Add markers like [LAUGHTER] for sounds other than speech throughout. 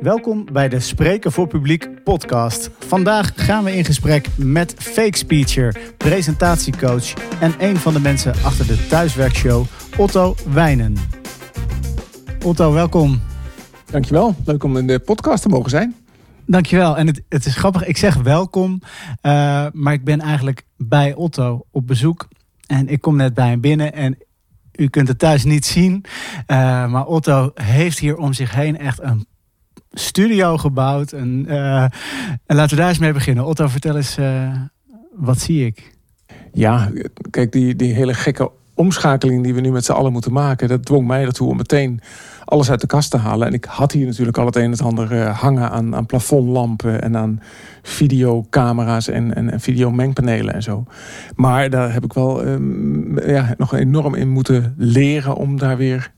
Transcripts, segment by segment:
Welkom bij de Spreken voor Publiek podcast. Vandaag gaan we in gesprek met fake speecher, presentatiecoach en een van de mensen achter de thuiswerkshow, Otto Wijnen. Otto, welkom. Dankjewel, leuk om in de podcast te mogen zijn. Dankjewel. En het, het is grappig, ik zeg welkom, uh, maar ik ben eigenlijk bij Otto op bezoek. En ik kom net bij hem binnen en u kunt het thuis niet zien. Uh, maar Otto heeft hier om zich heen echt een studio gebouwd. En, uh, en laten we daar eens mee beginnen. Otto, vertel eens, uh, wat zie ik? Ja, kijk, die, die hele gekke omschakeling die we nu met z'n allen moeten maken, dat dwong mij ertoe om meteen alles uit de kast te halen. En ik had hier natuurlijk al het een en het ander uh, hangen aan, aan plafondlampen en aan videocamera's en, en, en videomengpanelen en zo. Maar daar heb ik wel um, ja, nog enorm in moeten leren om daar weer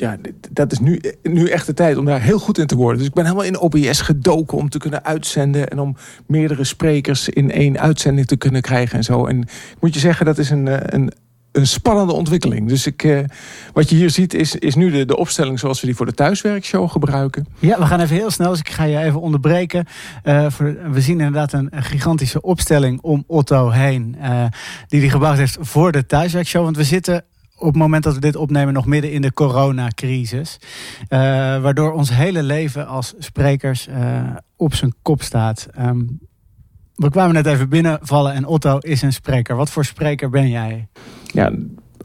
ja, dat is nu, nu echt de tijd om daar heel goed in te worden. Dus ik ben helemaal in OBS gedoken om te kunnen uitzenden en om meerdere sprekers in één uitzending te kunnen krijgen en zo. En ik moet je zeggen, dat is een, een, een spannende ontwikkeling. Dus ik, eh, wat je hier ziet is, is nu de, de opstelling zoals we die voor de thuiswerkshow gebruiken. Ja, we gaan even heel snel, dus ik ga je even onderbreken. Voor, we zien inderdaad een, gigantische opstelling om Otto heen, uh, die hij gebouwd heeft voor de thuiswerkshow. Want we zitten op het moment dat we dit opnemen nog midden in de coronacrisis. Waardoor ons hele leven als sprekers op zijn kop staat. Um, we kwamen net even binnenvallen en Otto is een spreker. Wat voor spreker ben jij? Ja,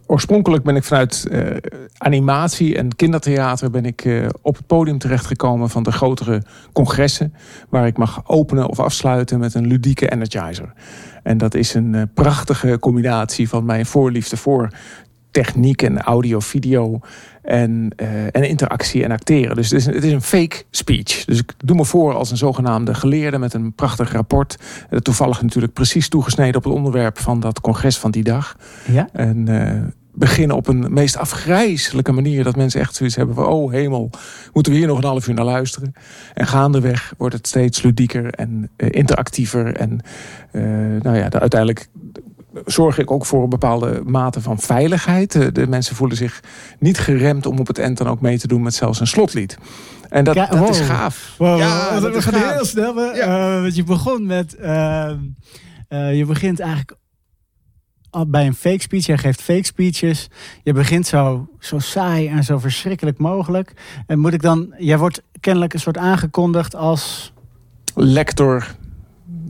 oorspronkelijk ben ik vanuit uh, animatie en kindertheater ben ik uh, op het podium terechtgekomen van de grotere congressen. Waar ik mag openen of afsluiten met een ludieke energizer. En dat is een uh, prachtige combinatie van mijn voorliefde voor techniek en audio, video en, uh, en interactie en acteren. Dus het is, het is, een fake speech. Dus ik doe me voor als een zogenaamde geleerde met een prachtig rapport. Uh, toevallig natuurlijk precies toegesneden op het onderwerp van dat congres van die dag. Ja? En uh, beginnen op een meest afgrijzelijke manier. Dat mensen echt zoiets hebben van, oh hemel, moeten we hier nog een half uur naar luisteren. En gaandeweg wordt het steeds ludieker en interactiever. En nou ja, de, uiteindelijk zorg ik ook voor een bepaalde mate van veiligheid. De mensen voelen zich niet geremd om op het eind dan ook mee te doen met zelfs een slotlied. En dat, ja, dat is gaaf. Wow, ja, dat we gaan gaaf. heel snel. Ja. Uh, want je begon met. Uh, uh, je begint eigenlijk bij een fake speech. Jij geeft fake speeches. Je begint zo, zo saai en zo verschrikkelijk mogelijk. En moet ik dan. Jij wordt kennelijk een soort aangekondigd als. Lector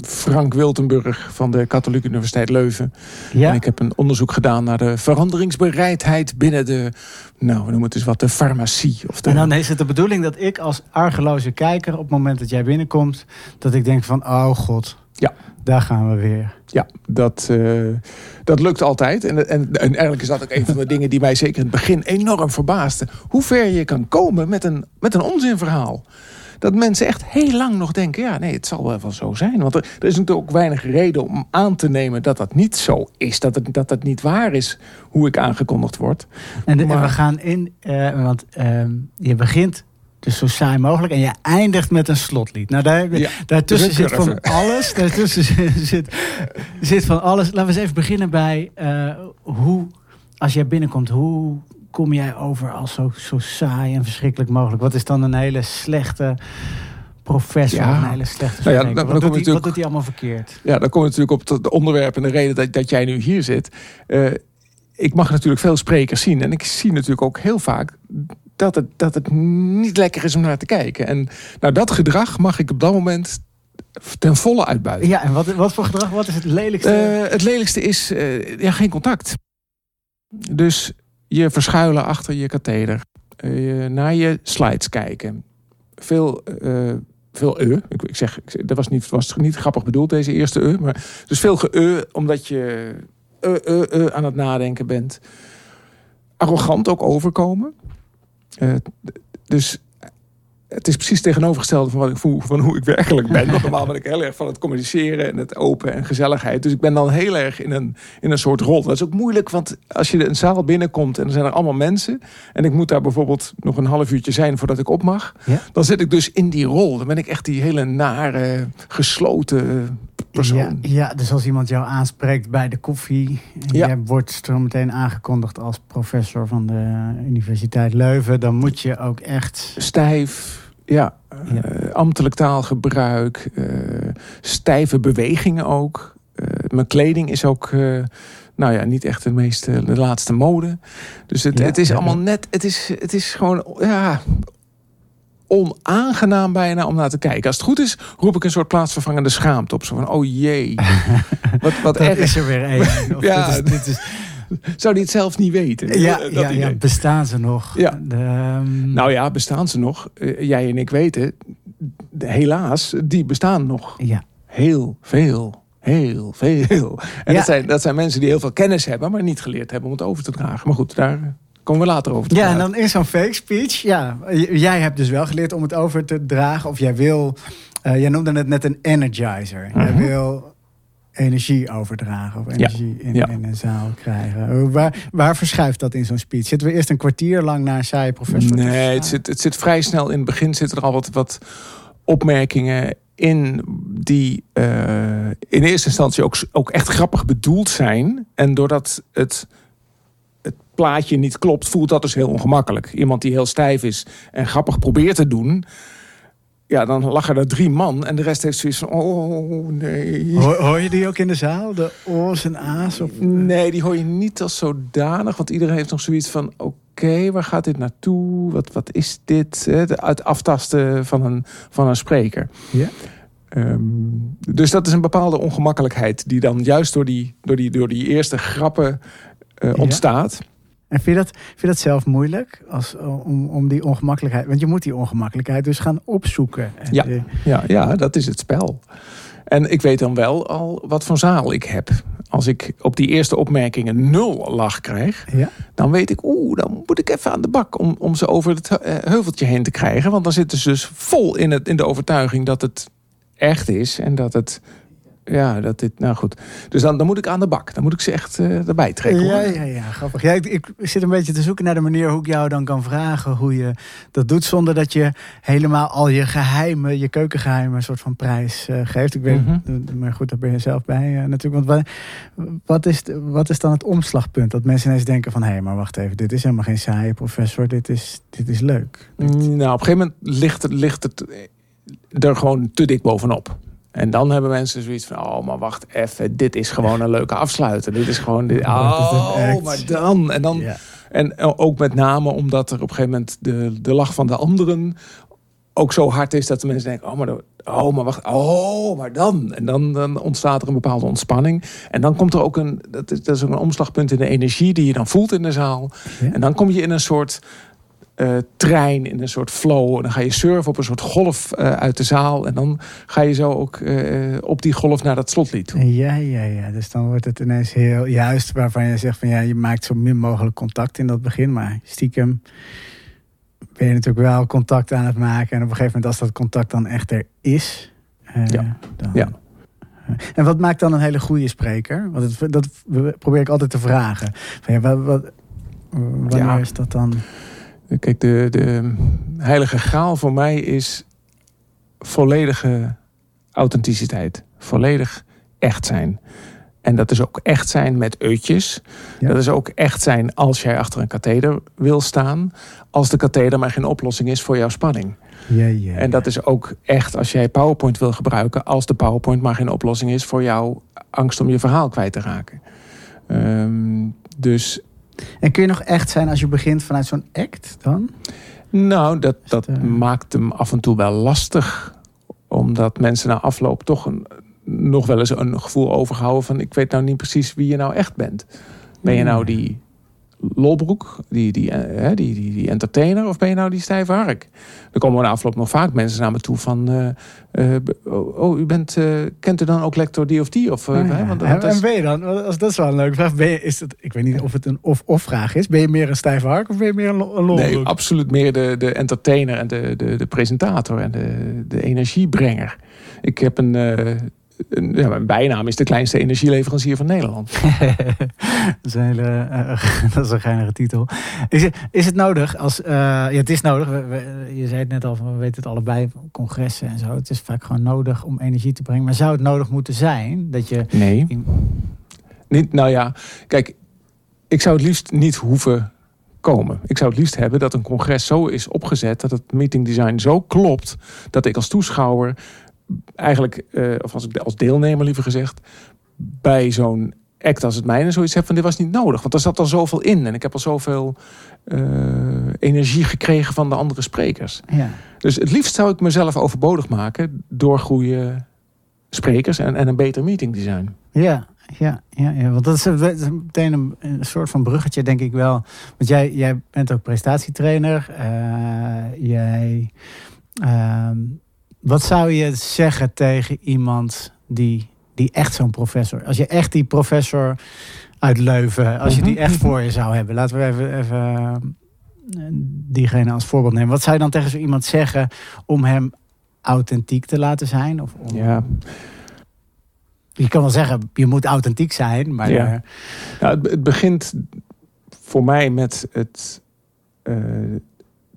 Frank Wiltenburg van de Katholieke Universiteit Leuven. Ja. En ik heb een onderzoek gedaan naar de veranderingsbereidheid binnen de, nou, we noemen het eens wat, de farmacie. Of de... En dan is het de bedoeling dat ik als argeloze kijker op het moment dat jij binnenkomt, dat ik denk van, oh god, ja. daar gaan we weer. Ja, dat, uh, dat lukt altijd. En, en, en eigenlijk is dat ook een van de dingen die mij zeker in het begin enorm verbaasde. Hoe ver je kan komen met een, met een onzinverhaal dat mensen echt heel lang nog denken... ja, nee, het zal wel wel zo zijn. Want er, er is natuurlijk ook weinig reden om aan te nemen dat dat niet zo is. Dat het, dat het niet waar is hoe ik aangekondigd word. En, de, maar, en we gaan in, uh, want uh, je begint dus zo saai mogelijk. En je eindigt met een slotlied. Nou, daar, ja, daartussen zit van alles. Daartussen [LAUGHS] zit, zit van alles. Laten we eens even beginnen bij uh, hoe, als jij binnenkomt, hoe kom jij over als zo, zo saai en verschrikkelijk mogelijk? Wat is dan een hele slechte professor, ja. een hele slechte nou ja, dan, dan wat, doet hij, wat doet hij allemaal verkeerd? Ja, dan kom je natuurlijk op het onderwerp en de reden dat, dat jij nu hier zit. Uh, ik mag natuurlijk veel sprekers zien. En ik zie natuurlijk ook heel vaak dat het, dat het niet lekker is om naar te kijken. En nou, dat gedrag mag ik op dat moment ten volle uitbuiten. Ja, en wat, wat voor gedrag? Wat is het lelijkste? Uh, het lelijkste is uh, ja, geen contact. Dus je verschuilen achter je katheder. Uh, naar je slides kijken. Veel, uh, veel e. Ik, zeg, dat was niet, was niet grappig bedoeld, deze eerste e. Maar, dus veel ge omdat je uh, uh, aan het nadenken bent. Arrogant ook overkomen. dus het is precies tegenovergestelde van wat ik voel van hoe ik werkelijk ben. Want normaal ben ik heel erg van het communiceren en het open en gezelligheid. Dus ik ben dan heel erg in een, in een soort rol. Dat is ook moeilijk, want als je een zaal binnenkomt en er zijn er allemaal mensen. En ik moet daar bijvoorbeeld nog een half uurtje zijn voordat ik op mag. Dan zit ik dus in die rol. Dan ben ik echt die hele nare, gesloten persoon. Ja, ja dus als iemand jou aanspreekt bij de koffie. En ja. je wordt zo meteen aangekondigd als professor van de Universiteit Leuven. Dan moet je ook echt... Stijf ja, Uh, ambtelijk taalgebruik, uh, stijve bewegingen ook. Uh, mijn kleding is ook, nou ja, niet echt de meeste, de laatste mode. Dus het, ja, het is ja, allemaal net, het is, het is gewoon, ja, onaangenaam bijna om naar te kijken. Als het goed is, roep ik een soort plaatsvervangende schaamte op. Zo van, oh jee. [LAUGHS] wat wat erg. is er weer één. [LAUGHS] ja, dit is, [LAUGHS] zou die het zelf niet weten? Ja, ja, ja bestaan ze nog? Ja. De, um... Nou ja, bestaan ze nog? Uh, jij en ik weten, helaas, die bestaan nog. Ja. Heel veel. Heel veel. En dat, zijn, dat zijn mensen die heel veel kennis hebben, maar niet geleerd hebben om het over te dragen. Maar goed, daar komen we later over te Ja, en dan in zo'n fake speech, ja. Jij hebt dus wel geleerd om het over te dragen. Of jij wil, uh, jij noemde het net een energizer. Jij mhm. wil energie overdragen of energie in, in, een zaal krijgen. Waar, waar verschuift dat in zo'n speech? Zitten we eerst een kwartier lang naar saaie professor? Nee, het zit, het zit vrij snel. In het begin zitten er al wat, wat opmerkingen in die uh, in eerste instantie ook, ook echt grappig bedoeld zijn. En doordat het, het plaatje niet klopt, voelt dat dus heel ongemakkelijk. Iemand die heel stijf is en grappig probeert te doen ja, dan lachen er drie man en de rest heeft zoiets van, oh nee. Hoor, hoor je die ook in de zaal, de o's en a's? Of... Nee, die hoor je niet als zodanig, want iedereen heeft nog zoiets van, oké, waar gaat dit naartoe? Wat, wat is dit? Het aftasten van een, van een spreker. Ja. Um, dus dat is een bepaalde ongemakkelijkheid die dan juist door die, door die, door die eerste grappen uh, ontstaat. En vind je dat, vind je dat zelf moeilijk? Als, om, om die ongemakkelijkheid. Want je moet die ongemakkelijkheid dus gaan opzoeken. Ja, ja, ja, dat is het spel. En ik weet dan wel al wat voor zaal ik heb. Als ik op die eerste opmerkingen nul lach krijg, ja. dan weet ik, oeh, dan moet ik even aan de bak om, om ze over het eh, heuveltje heen te krijgen. Want dan zitten ze dus vol in, het, in de overtuiging dat het echt is en dat het ja, dat dit, nou goed. Dus dan, dan moet ik aan de bak. Dan moet ik ze echt uh, erbij trekken. Ja, ja, ja, grappig. Ja, ik, ik, zit een beetje te zoeken naar de manier hoe ik jou dan kan vragen hoe je dat doet zonder dat je helemaal al je geheimen, je keukengeheimen, een soort van prijs uh, geeft. Ik weet, mm -hmm. maar goed, daar ben je zelf bij uh, natuurlijk. Want wat, wat, is, wat is dan het omslagpunt? Dat mensen ineens denken van, hé, hey, maar wacht even, dit is helemaal geen saaie professor, dit is, dit is leuk. Nou, op een gegeven moment ligt het, ligt het er gewoon te dik bovenop. En dan hebben mensen zoiets van, oh, maar wacht even, dit is gewoon een leuke afsluiter. Dit is gewoon, dit, oh, maar dan. En, dan en ook met name omdat er op een gegeven moment de, de lach van de anderen ook zo hard is dat de mensen denken, oh, maar, oh, maar wacht, oh, maar dan. En dan, dan ontstaat er een bepaalde ontspanning. En dan komt er ook een, dat is, dat is ook een omslagpunt in de energie die je dan voelt in de zaal. En dan kom je in een soort uh, trein in een soort flow. En dan ga je surfen op een soort golf uh, uit de zaal. En dan ga je zo ook uh, op die golf naar dat slotlied toe. Ja, ja, ja. Dus dan wordt het ineens heel juist waarvan je zegt van ja, je maakt zo min mogelijk contact in dat begin. Maar stiekem ben je natuurlijk wel contact aan het maken. En op een gegeven moment als dat contact dan echt er is. ja. Dan, ja. En wat maakt dan een hele goede spreker? Want dat, dat probeer ik altijd te vragen. Van ja, wat, wat, wanneer ja. is dat dan? Kijk, de, de heilige graal voor mij is volledige authenticiteit. Volledig echt zijn. En dat is ook echt zijn met uitjes. Ja. Dat is ook echt zijn als jij achter een katheder wil staan. Als de katheder maar geen oplossing is voor jouw spanning. Ja, ja, en dat is ook echt als jij PowerPoint wil gebruiken. Als de PowerPoint maar geen oplossing is voor jouw angst om je verhaal kwijt te raken. Um, dus en kun je nog echt zijn als je begint vanuit zo'n act dan? Nou, dat, dat uh... maakt hem af en toe wel lastig. Omdat mensen na afloop toch een, nog wel eens een gevoel overhouden van... ik weet nou niet precies wie je nou echt bent. Ben je nou die lolbroek, die, die, uh, die, die, die, entertainer, of ben je nou die stijve hark? Er komen na afloop nog vaak mensen naar me toe van... Uh, oh, oh, u bent, kent u dan ook lector die of die? Of, oh, ja. want, en, en ben je dan, als dat is wel een leuke vraag, ben je, is het, ik weet niet of het een of-of vraag is, ben je meer een stijve hark of ben je meer een, een lolbroek? Nee, absoluut meer de, de entertainer en de, de, de presentator en de, de energiebrenger. Ik heb een ja, mijn bijnaam is de kleinste energieleverancier van Nederland. [LAUGHS] dat, is een hele, uh, [LAUGHS] dat is een geinige titel. Is, het, is het nodig als. Uh, ja, het is nodig. je zei het net al, we weten het allebei, congressen en zo. Het is vaak gewoon nodig om energie te brengen. Maar zou het nodig moeten zijn dat je. Nee. Niet, nou ja, kijk, ik zou het liefst niet hoeven komen. Ik zou het liefst hebben dat een congres zo is opgezet dat het meeting design zo klopt dat ik als toeschouwer eigenlijk, uh, of als, als deelnemer liever gezegd, bij zo'n act als het mijne zoiets heb van dit was niet nodig. Want er zat al zoveel in en ik heb al zoveel uh, energie gekregen van de andere sprekers. Ja. Dus het liefst zou ik mezelf overbodig maken door goede sprekers en, en een beter meeting design. Ja, ja, ja, ja, want dat is, meteen een, een, soort van bruggetje, denk ik wel. Want jij, jij bent ook prestatietrainer. Uh, jij ehm, wat zou je zeggen tegen iemand die, die echt zo'n professor... Als je echt die professor uit Leuven... Als je die echt voor je zou hebben. Laten we even, even eh, diegene als voorbeeld nemen. Wat zou je dan tegen zo iemand zeggen... om hem authentiek te laten zijn? Of om... Ja. Je kan wel zeggen, je moet authentiek zijn. Maar ja. Nou, het, begint voor mij met het... Uh,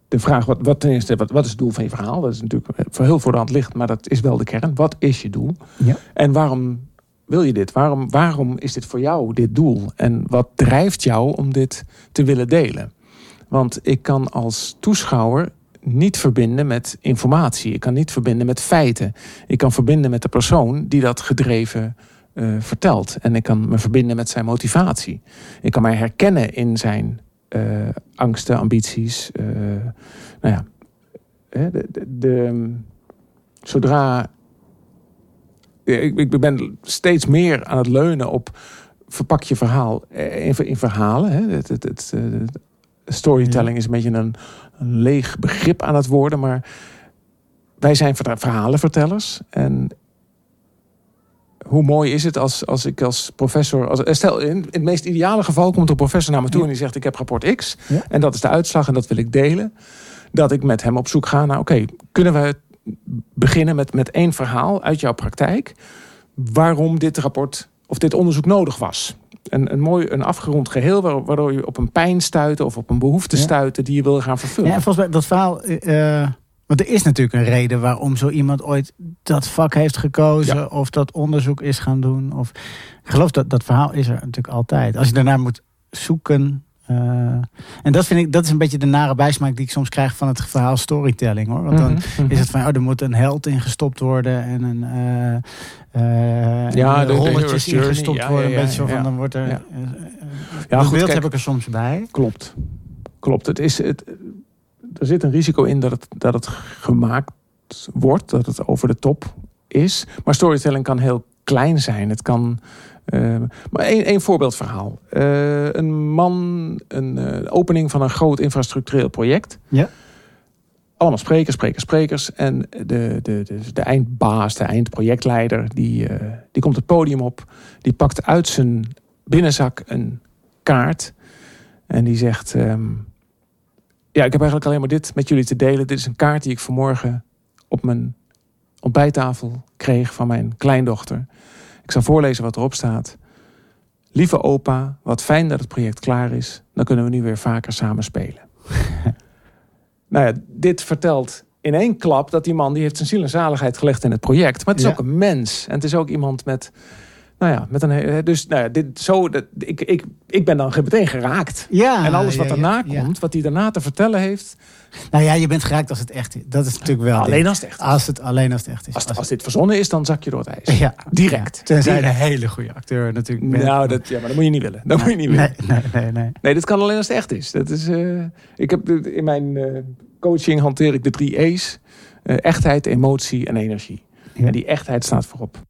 de vraag, wat, wat, ten eerste, wat, wat is het doel van je verhaal? Dat is natuurlijk voor heel voor de hand ligt, maar dat is wel de kern. Wat is je doel? Ja. En waarom wil je dit? Waarom, waarom is dit voor jou dit doel? En wat drijft jou om dit te willen delen? Want ik kan als toeschouwer niet verbinden met informatie. Ik kan niet verbinden met feiten. Ik kan verbinden met de persoon die dat gedreven uh, vertelt. En ik kan me verbinden met zijn motivatie. Ik kan mij herkennen in zijn uh, angsten, ambities. Uh, nou ja, de, de, de, zodra. Ik, ik ben steeds meer aan het leunen op verpak je verhaal in, in verhalen. Hè. Het, het, het, storytelling is een beetje een, een, leeg begrip aan het worden, maar wij zijn verhalenvertellers. En hoe mooi is het als, als ik als professor. Als, stel, in, het meest ideale geval komt een professor naar me toe en die zegt: Ik heb rapport X. En dat is de uitslag en dat wil ik delen. Dat ik met hem op zoek ga naar: Oké, kunnen we beginnen met, met één verhaal uit jouw praktijk. Waarom dit rapport of dit onderzoek nodig was. Een, een mooi, een afgerond geheel waardoor je op een pijn stuitte of op een behoefte stuitte die je wil gaan vervullen. Ja, en volgens mij dat verhaal. Uh want er is natuurlijk een reden waarom zo iemand ooit dat vak heeft gekozen. Of dat onderzoek is gaan doen. Of, ik geloof dat dat verhaal is er natuurlijk altijd. Als je daarna moet zoeken. Uh, en dat vind ik, dat is een beetje de nare bijsmaak die ik soms krijg van het verhaal storytelling hoor. Want dan mhm, mhm. is het van, oh, er moet een held in gestopt worden en een uh, uh, ja, de, rolletjes de ingestopt ja, worden. Ja, een beetje zo van, dan wordt er. Ja, ja goed, beeld kijk, heb ik er soms bij. Klopt. Klopt. Het is het er zit een risico in dat het, dat het gemaakt wordt, dat het over de top is. Maar storytelling kan heel klein zijn. Het kan. Uh, maar één voorbeeldverhaal. Uh, een man, een uh, opening van een groot infrastructureel project. Ja. Allemaal sprekers, sprekers, sprekers. En de, de, de, de eindbaas, de eindprojectleider, die, die komt het podium op. Die pakt uit zijn binnenzak een kaart. En die zegt: um, ja, ik heb eigenlijk alleen maar dit met jullie te delen. Dit is een kaart die ik vanmorgen op mijn ontbijttafel kreeg van mijn kleindochter. Ik zal voorlezen wat erop staat. Lieve opa, wat fijn dat het project klaar is. Dan kunnen we nu weer vaker samen spelen. [LAUGHS] nou ja, dit vertelt in één klap dat die man die heeft zijn ziel en zaligheid gelegd in het project. Maar het is ook een mens. En het is ook iemand met nou ja, met een, dus nou ja, dit, zo, dat, ik, ik, ik ben dan meteen geraakt. Ja, en alles wat daarna komt, wat hij daarna te vertellen heeft. Nou ja, je bent geraakt als het echt is. Dat is natuurlijk wel. Alleen als het echt is. Als het, alleen als het echt is. Als, als, dit verzonnen is, dan zak je door het ijs. Ja, Direct. Tenzij Direct. een hele goede acteur natuurlijk bent. Nou, dat, ja, maar dat moet je niet willen. Dat moet je niet willen. Nee, nee, nee. Nee, nee dit kan alleen als het echt is. Dat is uh, ik heb in mijn uh, coaching hanteer ik de drie E's. Uh, echtheid, emotie en energie. En die echtheid staat voorop.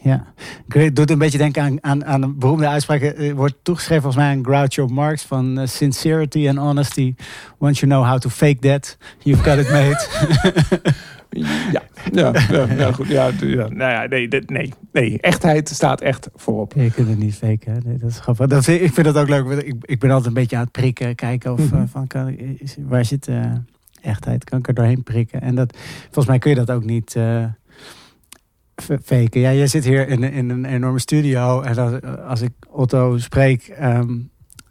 Ja, ik doet een beetje denken aan, aan, aan een beroemde uitspraak. Er wordt toegeschreven volgens mij aan Groucho Marx van uh, sincerity and honesty. Once you know how to fake that, you've got it made. [LAUGHS] ja, ja, ja, ja, goed. Ja, ja, nou ja, nee, nee, nee, echtheid staat echt voorop. je kunt het niet faken. Nee, dat is grappig. Dat, ik vind dat ook leuk. Ik, ik ben altijd een beetje aan het prikken, kijken of mm -hmm. uh, van kan, is, waar zit uh, echtheid? Kan ik er doorheen prikken? En dat, volgens mij kun je dat ook niet. Faken. Ja, jij zit hier in, in een enorme studio. En als, als ik Otto spreek, um,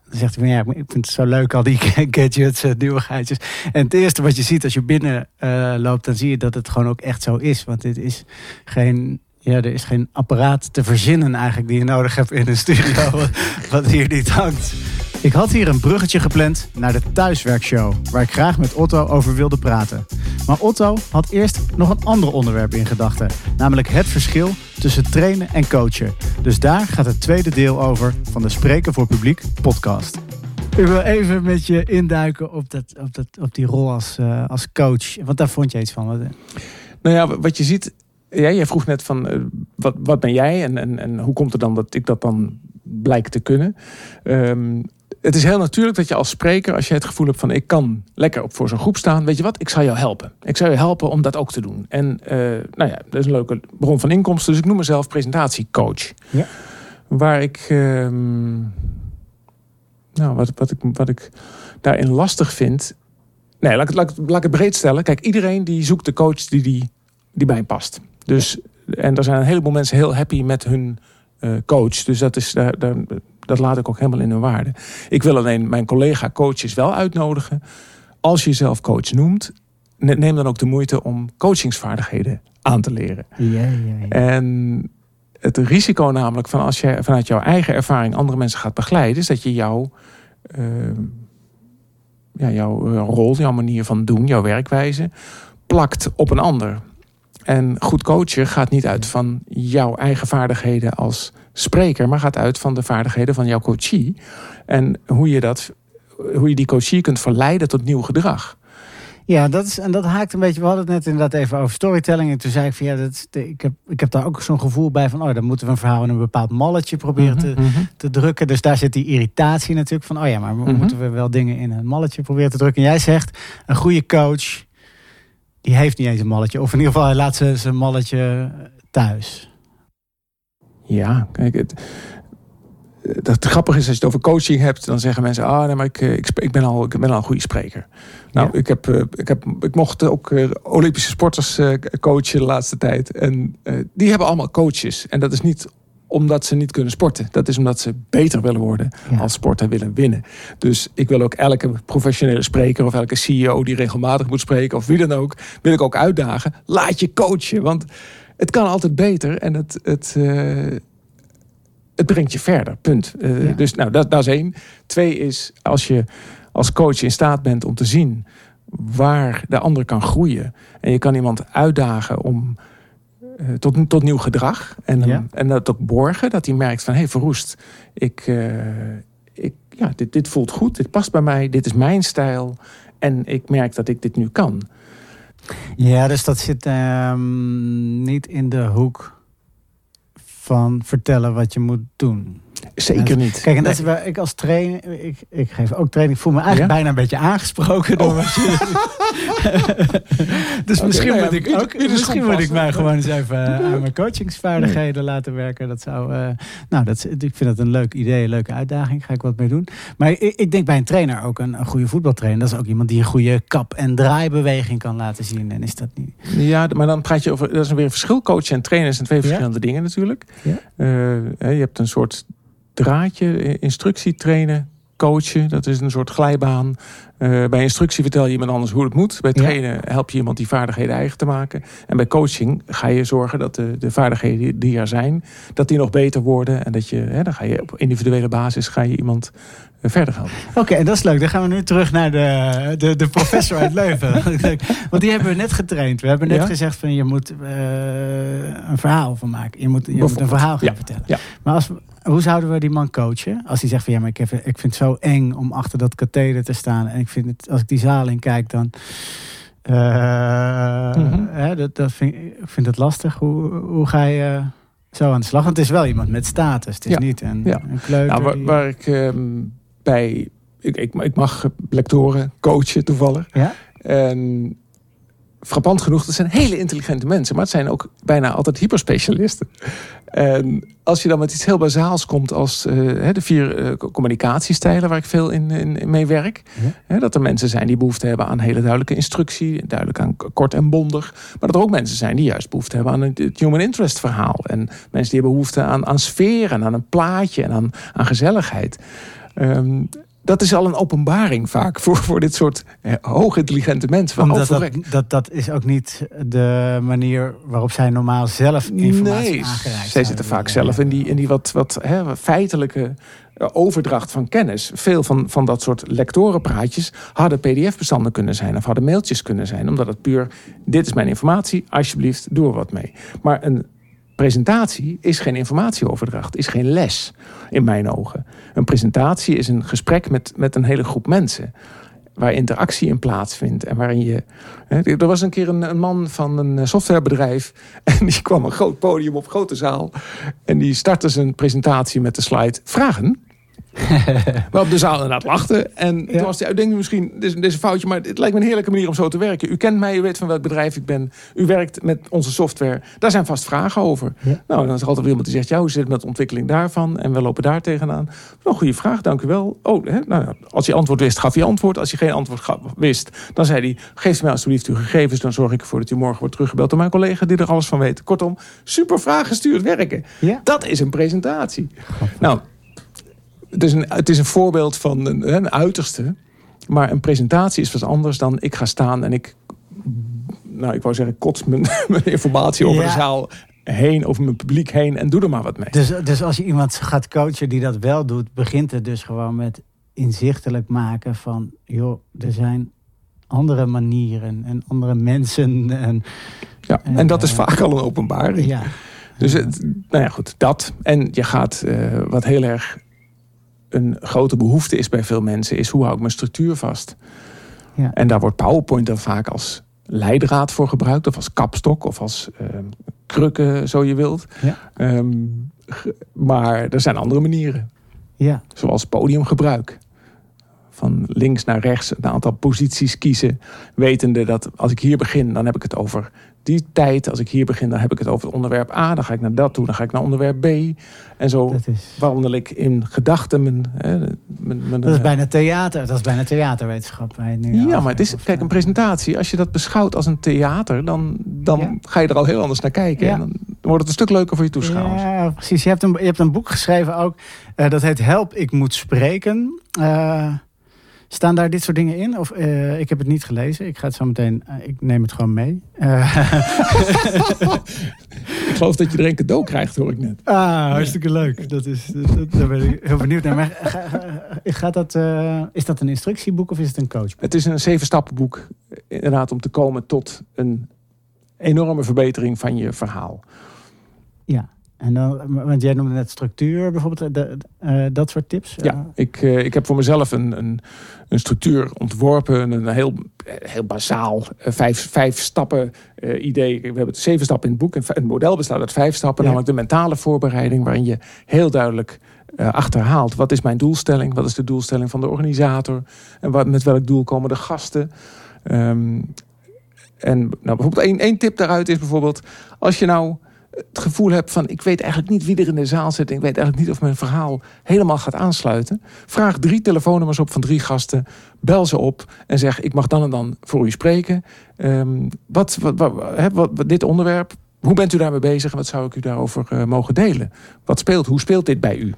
dan zegt hij van ja, ik vind het zo leuk, al die [LAUGHS] gadgets, nieuwigheidjes. En het eerste wat je ziet als je binnen uh, loopt, dan zie je dat het gewoon ook echt zo is. Want dit is geen, ja, er is geen apparaat te verzinnen eigenlijk die je nodig hebt in een studio, [LAUGHS] wat hier niet hangt. Ik had hier een bruggetje gepland naar de thuiswerkshow, waar ik graag met Otto over wilde praten. Maar Otto had eerst nog een ander onderwerp in gedachten, namelijk het verschil tussen trainen en coachen. Dus daar gaat het tweede deel over van de Spreken voor Publiek podcast. Ik wil even met je induiken op, dat, op, dat, op die rol als, uh, als coach. Want daar vond je iets van. Wat, nou ja, wat je ziet. Ja, jij vroeg net van uh, wat, wat ben jij en, en, en hoe komt het dan dat ik dat dan blijk te kunnen? Um, het is heel natuurlijk dat je als spreker, als je het gevoel hebt van ik kan lekker op voor zo'n groep staan, weet je wat, ik zal jou helpen. Ik zal je helpen om dat ook te doen. En uh, nou ja, dat is een leuke bron van inkomsten, dus ik noem mezelf presentatiecoach. Ja. Waar ik, uh, nou, wat, wat, ik, wat ik daarin lastig vind. Nee, laat ik, laat, laat ik het breed stellen. Kijk, iedereen die zoekt de coach die, die, die bij hem past. Dus, en er zijn een heleboel mensen heel happy met hun uh, coach. Dus dat is daar. daar dat laat ik ook helemaal in hun waarde. Ik wil alleen mijn collega coaches wel uitnodigen. Als je jezelf coach noemt, neem dan ook de moeite om coachingsvaardigheden aan te leren. Ja, ja, ja. En het risico namelijk van als je vanuit jouw eigen ervaring andere mensen gaat begeleiden, is dat je jouw, uh, ja, jouw eh, rol, jouw manier van doen, jouw werkwijze, plakt op een ander. En goed coachen gaat niet uit van jouw eigen vaardigheden als spreker, maar gaat uit van de vaardigheden van jouw coachie. En hoe je, dat, hoe je die coachie kunt verleiden tot nieuw gedrag. Ja, dat is, en dat haakt een beetje. We hadden het net inderdaad even over storytelling. En toen zei ik van ja, dat ik, heb, ik heb daar ook zo'n gevoel bij van. Oh, dan moeten we een verhaal in een bepaald malletje proberen te, mhm, mhm. te drukken. Dus daar zit die irritatie natuurlijk van. Oh ja, maar mm moeten we wel dingen in een malletje proberen te drukken. En jij zegt, een goede coach, die heeft niet eens een malletje. Of in ieder geval, hij laat ze zijn malletje thuis. Ja, kijk, het, dat grappige is als je het over coaching hebt, dan zeggen mensen: Ah, nee, maar ik, eh, ik, ik, ben, al, ik ben al een goede spreker. Nou, ik, heb, eh, ik, heb, ik mocht ook eh, Olympische sporters coachen de laatste tijd. En die hebben allemaal coaches. En dat is niet omdat ze niet kunnen sporten. Dat is omdat ze beter willen worden als sporter willen winnen. Dus ik wil ook elke professionele spreker of elke CEO die regelmatig moet spreken of wie dan ook, wil ik ook uitdagen. Laat je coachen. Want het kan altijd beter en het, het, uh, het brengt je verder. Punt. Uh, Dus nou, dat, dat is één. Twee is als je als coach in staat bent om te zien waar de ander kan groeien. En je kan iemand uitdagen om uh, tot, tot nieuw gedrag. En, ja. en dat ook borgen. Dat hij merkt van hé hey, Verroest, ik, ik, ja, dit, dit voelt goed. Dit past bij mij. Dit is mijn stijl. En ik merk dat ik dit nu kan. Ja, dus dat zit um, niet in de hoek van vertellen wat je moet doen. Zeker niet. Kijk, en dat is waar ik als trainer, ik, ik geef ook training, ik voel me eigenlijk bijna een beetje aangesproken door oh. wat je. [LAUGHS] dus okay, misschien nou moet ik ook, misschien moet ik mij gewoon eens even uh, aan mijn coachingsvaardigheden laten werken. Dat zou, uh, nou, dat, ik vind dat een leuk idee, een leuke uitdaging. Ga ik wat mee doen. Maar ik, ik denk bij een trainer ook een, een, goede voetbaltrainer. Dat is ook iemand die een goede kap- en draaibeweging kan laten zien. En is dat niet? Ja, maar dan praat je over, dat is weer een verschil. Coachen en trainen zijn twee verschillende dingen natuurlijk. Ja? Uh, je hebt een soort draadje, instructie trainen, coachen. Dat is een soort glijbaan. Uh, bij instructie vertel je iemand anders hoe het moet. Bij trainen help je iemand die vaardigheden eigen te maken. En bij coaching ga je zorgen dat de, de vaardigheden die er zijn, dat die nog beter worden. En dat je, hè, dan ga je op individuele basis ga je iemand uh, verder helpen. Oké, en dat is leuk. Dan gaan we nu terug naar de, de, de professor uit Leuven. [LAUGHS] [LAUGHS] Want die hebben we net getraind. We hebben net gezegd van je moet uh, een verhaal van maken. Je moet, je moet een verhaal gaan vertellen. Maar als, hoe zouden we die man coachen? Als hij zegt van ja, maar ik, heb, ik vind het zo eng om achter dat katheder te staan. En ik vind het, als ik die zaal in kijk, dan. Uh, mm -hmm. hè, dat, dat vind, ik vind het lastig. Hoe, hoe ga je zo aan de slag. Want het is wel iemand met status. Het is niet een, ja. een kleuter. Nou, waar, ik ehm, bij... Ik, ik, ik, mag lectoren coachen toevallig. Ja? En frappant genoeg, dat zijn hele intelligente mensen. Maar het zijn ook bijna altijd hyperspecialisten. En als je dan met iets heel bazaals komt als uh, de vier uh, communicatiestijlen waar ik veel in, in, mee werk. dat er mensen zijn die behoefte hebben aan hele duidelijke instructie. Duidelijk aan kort en bondig. Maar dat er ook mensen zijn die juist behoefte hebben aan het human interest verhaal. En mensen die hebben behoefte aan, aan sfeer en aan een plaatje en aan, aan gezelligheid. Um, dat is al een openbaring vaak voor, voor dit soort eh, hoogintelligente mensen. Omdat dat, dat, dat is ook niet de manier waarop zij normaal zelf informatie nee, aangereikt zij zitten vaak zelf in die, in die wat, wat hè, feitelijke eh, overdracht van kennis. Veel van, van dat soort lectorenpraatjes hadden pdf-bestanden kunnen zijn... of hadden mailtjes kunnen zijn. Omdat het puur, dit is mijn informatie, alsjeblieft, doe er wat mee. Maar een presentatie is geen informatieoverdracht, is geen les in mijn ogen. Een presentatie is een gesprek met, met een hele groep mensen. Waar interactie in plaatsvindt. En waarin je. Hè, er was een keer een, een, man van een eh, softwarebedrijf. [LAUGHS] En die kwam een groot podium op grote zaal. En die startte zijn presentatie met de slide: Vragen. [LAUGHS] Waarop de zaal inderdaad lachte. En toen was die uitdenking misschien, dit is, dit is, een foutje, maar het lijkt me een heerlijke manier om zo te werken. U kent mij, u weet van welk bedrijf ik ben. U werkt met onze software. Daar zijn vast vragen over. Nou, dan is er altijd weer iemand die zegt, ja, hoe zit het met de ontwikkeling daarvan? En we lopen daar tegenaan. Nou, een goede vraag, dank u wel. Oh, hè, nou, als je antwoord wist, gaf hij antwoord. Als je geen antwoord wist, dan zei hij, geef mij alsjeblieft uw gegevens. Dan zorg ik ervoor dat u morgen wordt teruggebeld door mijn collega die er alles van weet. Kortom, super vraag gestuurd werken. Dat is een presentatie. Nou, het is een, het is een voorbeeld van een, een uiterste. Maar een presentatie is wat anders dan ik ga staan en ik, nou ik wou zeggen, kots mijn, [LAUGHS] mijn informatie over de zaal heen, over mijn publiek heen en doe er maar wat mee. Dus, dus als je iemand gaat coachen die dat wel doet, begint het dus gewoon met inzichtelijk maken van, joh, er zijn andere manieren en andere mensen. En, ja, en, dat is eh, vaak al een openbaring. Ja. Dus het, nou ja, goed, dat. En je gaat uh, wat heel erg een grote behoefte is bij veel mensen, is hoe hou ik mijn structuur vast? Ja. En daar wordt PowerPoint dan vaak als leidraad voor gebruikt, of als kapstok, of als uh, krukken, zo je wilt. Ja. Ehm, maar er zijn andere manieren. Ja. Zoals podiumgebruik. Van links naar rechts een aantal posities kiezen. Wetende dat als ik hier begin, dan heb ik het over die tijd, als ik hier begin, dan heb ik het over het onderwerp A. Dan ga ik naar dat toe, dan ga ik naar onderwerp B. En zo is... wandel ik in gedachten mijn, Dat is bijna theater, dat is bijna theaterwetenschap. Nu ja, maar het is, kijk, een presentatie, als je dat beschouwt als een theater, dan, dan ga je er al heel anders naar kijken. En dan wordt het een stuk leuker voor je toeschouwers. Ja, precies. Je hebt een, je hebt een boek geschreven ook, uh, dat heet Help, ik moet spreken. Uh, Staan daar dit soort dingen in? Of, uh, ik heb het niet gelezen. Ik ga het zo meteen. Uh, ik neem het gewoon mee. Uh. [LAUGHS] ik geloof dat je er een cadeau krijgt, hoor ik net. Ah, hartstikke leuk. Dat is, dat, daar ben ik heel benieuwd naar. Maar gaat dat, is dat een instructieboek of is het een coachboek? Het is een zeven stappenboek. Inderdaad, om te komen tot een enorme verbetering van je verhaal. Ja. En dan, want jij noemde net structuur bijvoorbeeld, de, uh, dat soort tips? Ja, ik, uh, ik heb voor mezelf een, een, een structuur ontworpen, een heel, heel basaal uh, vijf, vijf stappen idee. We hebben zeven stappen in het boek. En het model bestaat uit vijf stappen, ja. namelijk de mentale voorbereiding, waarin je heel duidelijk achterhaalt. Wat is mijn doelstelling? Wat is de doelstelling van de organisator? En wat, met welk doel komen de gasten? Um, en nou, bijvoorbeeld één, één tip daaruit is bijvoorbeeld, als je nou het gevoel heb van ik weet eigenlijk niet wie er in de zaal zit. Ik weet eigenlijk niet of mijn verhaal helemaal gaat aansluiten. Vraag drie telefoonnummers op van drie gasten. Bel ze op en zeg ik mag dan en dan voor u spreken. Um, wat, wat, wat, wat, dit onderwerp, hoe bent u daarmee bezig en wat zou ik u daarover uh, mogen delen? Wat speelt, hoe speelt dit bij u?